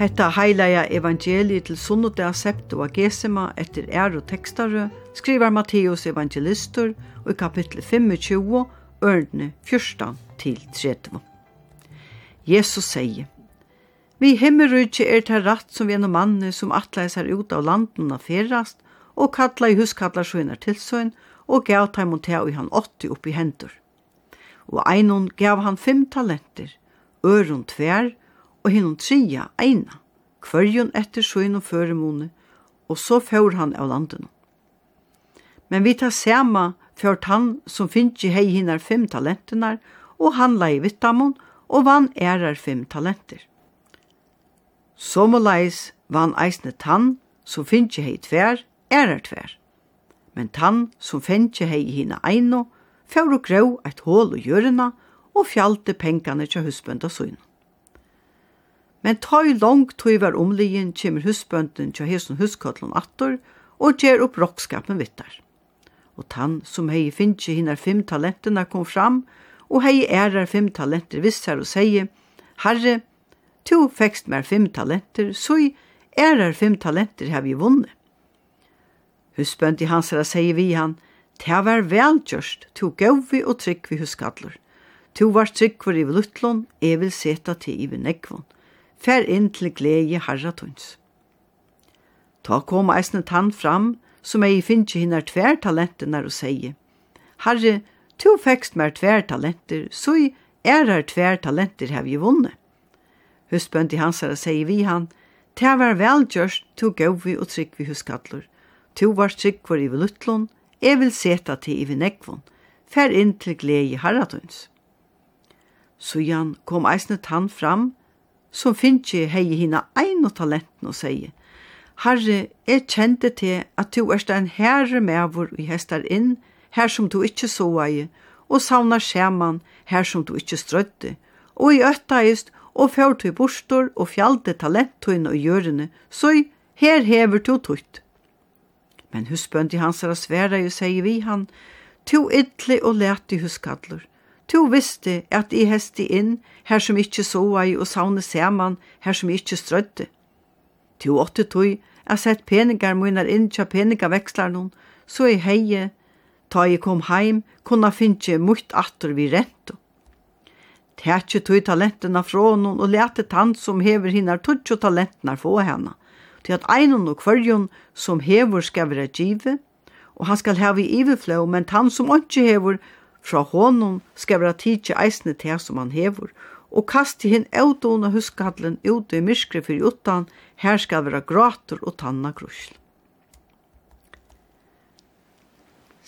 Hetta heilaja evangeliet til sunnudag septu og gesema etter er og tekstare skriver Matteus evangelistur og i kapittel 25, ørne 14 til 30. Jesus sier, Vi himmerudje er til ratt som vi enn manne som atleis her ut av landen og ferast, og kalla i huskallar sjøyner tilsøyn, og gav taimon til og han åtti oppi hendur. Og einon gav han fem talenter, øron tver, og hinnom tria eina, kvørjun etter sjøen og føremone, og så fjør han av landen. Men vi tar sema fjørt han som finnje hei hinnar fem talentenar, og han lei vittamon, og vann ærar fem talenter. Somolais vann eisne tann, som finnje hei tver, ærar tver. Men tann som finnje hei hina eino, fjør og grå eit hål og gjørna, og fjalte pengane tja husbønda søgna. Men ta i lang tog var omliggen kjemmer husbønden til hesen huskotlen attor og gjer opp rockskapen vittar. Og tann som hei finnje hinnar fem talenterna kom fram og hei ærar fem talenter vissar og sier Herre, to fekst mer fem talenter, så i ærar fem talenter har vi vunne. Husbøndi hans herra sier vi han, «Ta var velgjørst, to gauvi og trygg vi huskadler. To var trygg for i lutlån, jeg vil seta til i vi fer inn til glede harra tunns. Ta kom eisne tann fram, som ei finnje hinnar tver talentenar og seie, Herre, to fekst mer tver talenter, så erar ærar tver talenter hev i vunne. Husbøndi hansara seie vi han, te var velgjørst, to gauvi og tryggvi huskallur. To var tryggvar i vilutlun, jeg vil seta til i vinekvun, fer inn til glede i harratuns. Sujan kom eisne tann fram, som finnje hei hina ein og talenten og sier, Herre, jeg kjente til at du erst en herre mevor i hestar inn, her som du ikkje ei, og savnar skjeman her som du ikkje strødde, og i øttaist, og fjør til bostor, og fjallte talentuin og gjørene, så her hever du tutt. Men husbøndi hans er svære jo sier vi han, to ytli og leti huskadler, Tu visste at jeg hesti inn, her som ikkje soa i og saune seman her som ikkje strødde. Tu åtte tui, jeg sett peningar munar inn tja peningavekslarnon, så jeg heie, ta jeg kom heim, kunna finnje mutt atter vi rento. Tætje tui talentena fra noen og lete tant som hever hinnar tutsjo talentena få henne, til at einon og kvørjon som hever skal være give, og han skal heve i iverflå, men tant som ikke hever Fra honom skal vera tidsi eisne til som han hevur, og kaste hinn eudona huskadlen ut i myskri fyrir utan, her skal vera grater og tanna grusl.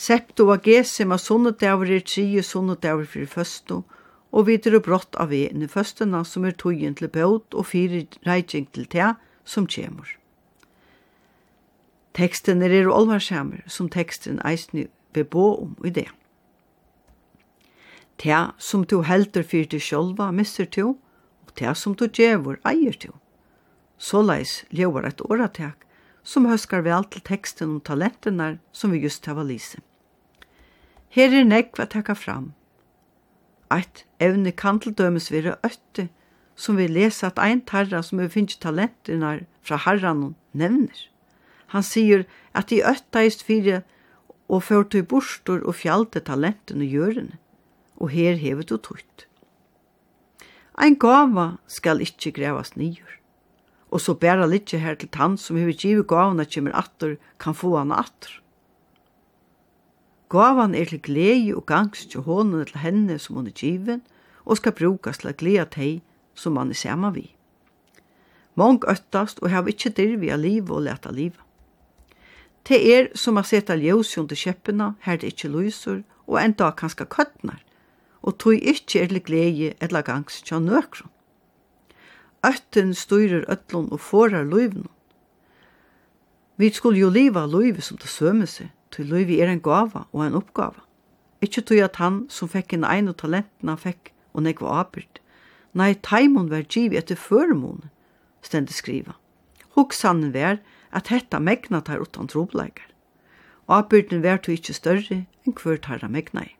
Septo og gesima sunnudavur er tri sunnudavur for føstu, og videre brott av vegin i føstuna som er togin til bøt og fire reijing til tea som kjemur. Teksten er er olvarsamur som teksten eisni bo om i det. Ta som du heldur fyrir til sjolva misser to, og ta som du djevor eier du. Så leis ljóvar et åratak, som høskar vel til teksten om talentene som vi just hava valise. Her er nekva takka fram. Eit evne kan til dømes vire øtte, som vi lesa at ein tarra som vi finnes talentene fra herran nevner. Han sier at de øtta ist fire og førte til bostor og fjalte talentene gjørende og her hever du tøyt. Ein gava skal ikkje grevas nyur, og så bæra litje her til tann som hever givet gavna kjemmer atter, kan få han atter. Gavan er til glede og gangst til hånden til henne som hun er given, og skal brukas til å glede teg som man er saman vi. Mång øttast og hev ikkje dirvi av liv og leta liv. Det er som a seta ljøs til kjeppina, her det ikkje lyser, og enda kanska køttnar og tog ikkje er til glede eller gangs tja nøkron. Øtten styrer øtlån og forar løyvnån. Vi skulle jo liva løyve som det sømme seg, til løyvi er en gava og en oppgava. Ikkje tog at han som fekk en ein og talenten fekk og nekva apyrt. Nei, taimon var giv etter førmåne, stendig skriva. Hoksanen var at hetta megna tar utan trobleikar. Apyrten var to ikkje større enn hver tarra megnai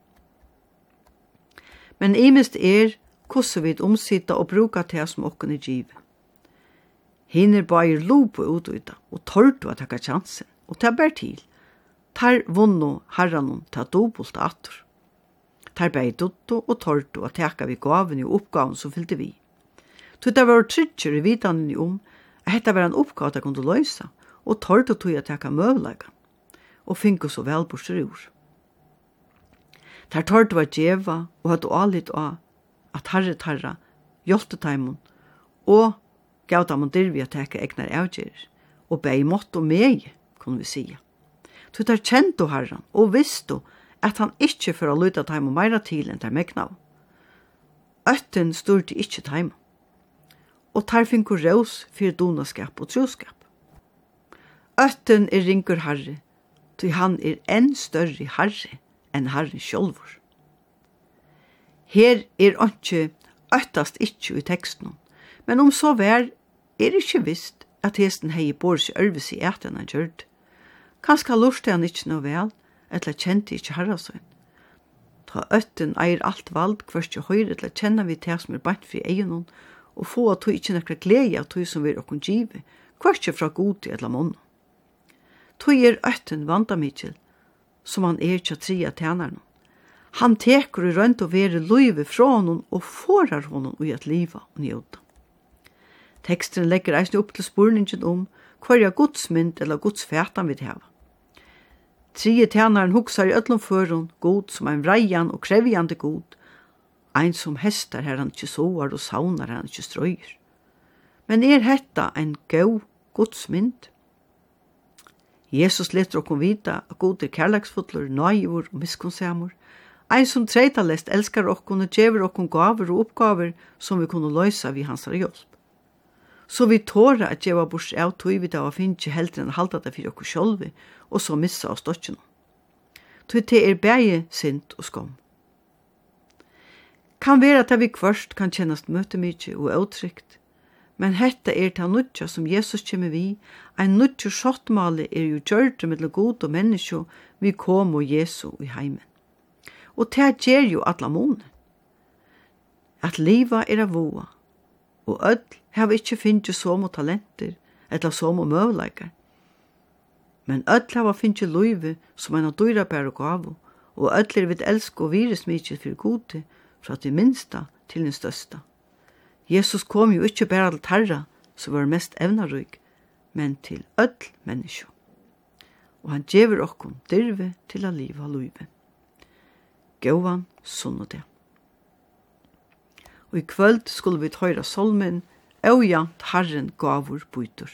men imist er hvordan vi omsida og bruka til som okken er givet. Hiner bare lope ut og uta, og tørte å takka chansen, og ta bær til. Tar vonno herranon ta dobbelt atur. Tar bær dutto og tørte å takka vi gaven og oppgaven som fyllte vi. Tog det var trygger i vitanene om at dette var en oppgave de kunne løse, og tørte å tog å takka møvleggen, og finke så vel bortsett ur. Ter tørte var djeva og hadde alit av at herre tarra hjelte taimon og gav dem og dirvi at teka egnar avgjer og bei mått og meg, kunne vi sija. Tu tar kjento herran og visstu at han ikkje for å luta taimon meira til enn tar megnav. Øtten styrte ikkje taimun og tar finkur raus fyrir donaskap og troskap. Øtten er ringur harri, ty han er enn større harri enn Herren sjolvor. Her er ikke øttast ikkje i teksten, men om så vær er ikkje visst at hesten hei bors ørvis i eten han gjørt. Kanska lurte han ikkje noe vel, eller kjente ikkje herrasøyn. Ta øtten eier alt vald, kvørst jo høyre til å vi til som er bant fri egen og få at du ikkje nekra glede av du som vi er okkon give, kvørst jo fra god til eller mån. Tog er øtten vanda som han er til tria tænaren. Han teker i rønt og vere løyve fra honom og forar honom ui at liva og njóta. Teksten legger eisne opp til spurningen om hverja godsmynd eller godsfætan vi hava. Trie tænaren huksar i öllum førun, god som ein vreian og krevjande god, ein som hestar her han ikkje soar og saunar her han ikkje strøyer. Men er hetta ein gau godsmynd? Jesus letter okkum vita at god er kærleksfotler, nøyjur og miskunnsamur. Ein som treitalest elskar okkum og gjever okkum gaver og oppgaver som vi kunne løysa vi hansar hjelp. Så vi tåra at djeva bors av tog vi da og finnje heldre enn halda det fyrir okkur sjolvi, og så missa av stotjen. Tog te er bæge sint og skom. Kan vera at vi kvørst kan kjennast møtemykje og åtrykt, Men hetta er ta nutja som Jesus kjem vi, ein nutja sjottmale er jo gjørte til god og menneskje, vi kom og Jesu i heimen. Og ta gjer jo atla måne. At liva er av voa, og öll hava ikkje finnje som og talenter, etla som møvleikar. Men öll hava finnje loive som ein av dyra bær og og öll er vid elsk og fyrir gode, fra til minsta til den størsta. Jesus kom jo ikkje bæra til tarra, som var mest evnarug, men til öll menneskje. Og han djever okkom dirve til a liva luive. Gåan sunn og det. Og i kvöld skulle vi tøyra solmen, og jant herren gavur bøytur.